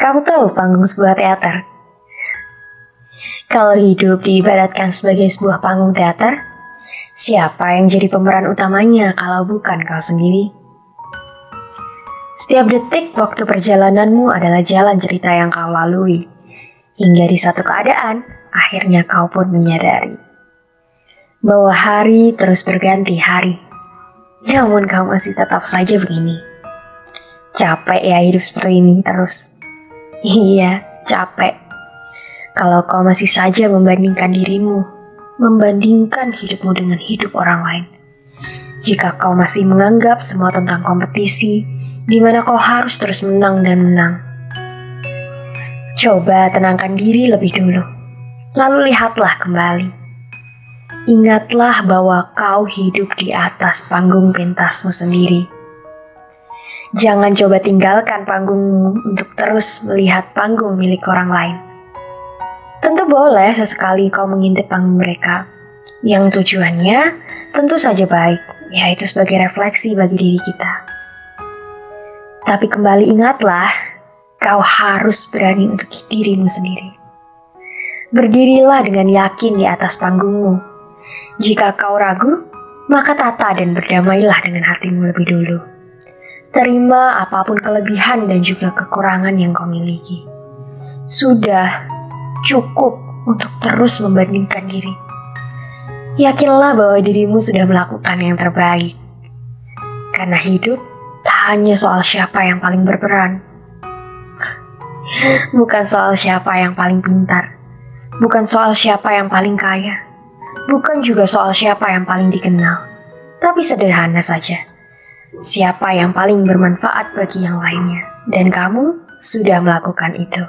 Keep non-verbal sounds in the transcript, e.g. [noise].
Kamu tahu panggung sebuah teater? Kalau hidup diibaratkan sebagai sebuah panggung teater, siapa yang jadi pemeran utamanya kalau bukan kau sendiri? Setiap detik waktu perjalananmu adalah jalan cerita yang kau lalui. Hingga di satu keadaan, akhirnya kau pun menyadari bahwa hari terus berganti hari. Namun kau masih tetap saja begini. Capek ya hidup seperti ini terus. Iya, capek. Kalau kau masih saja membandingkan dirimu, membandingkan hidupmu dengan hidup orang lain. Jika kau masih menganggap semua tentang kompetisi, di mana kau harus terus menang dan menang. Coba tenangkan diri lebih dulu, lalu lihatlah kembali. Ingatlah bahwa kau hidup di atas panggung pentasmu sendiri Jangan coba tinggalkan panggungmu untuk terus melihat panggung milik orang lain. Tentu boleh sesekali kau mengintip panggung mereka, yang tujuannya tentu saja baik, yaitu sebagai refleksi bagi diri kita. Tapi kembali ingatlah, kau harus berani untuk dirimu sendiri. Berdirilah dengan yakin di atas panggungmu. Jika kau ragu, maka tata dan berdamailah dengan hatimu lebih dulu. Terima apa pun kelebihan dan juga kekurangan yang kau miliki. Sudah cukup untuk terus membandingkan diri. Yakinlah bahwa dirimu sudah melakukan yang terbaik. Karena hidup tak hanya soal siapa yang paling berperan. [laughs] Bukan soal siapa yang paling pintar. Bukan soal siapa yang paling kaya. Bukan juga soal siapa yang paling dikenal. Tapi sederhana saja siapa yang paling bermanfaat bagi yang lainnya, dan kamu sudah melakukan itu.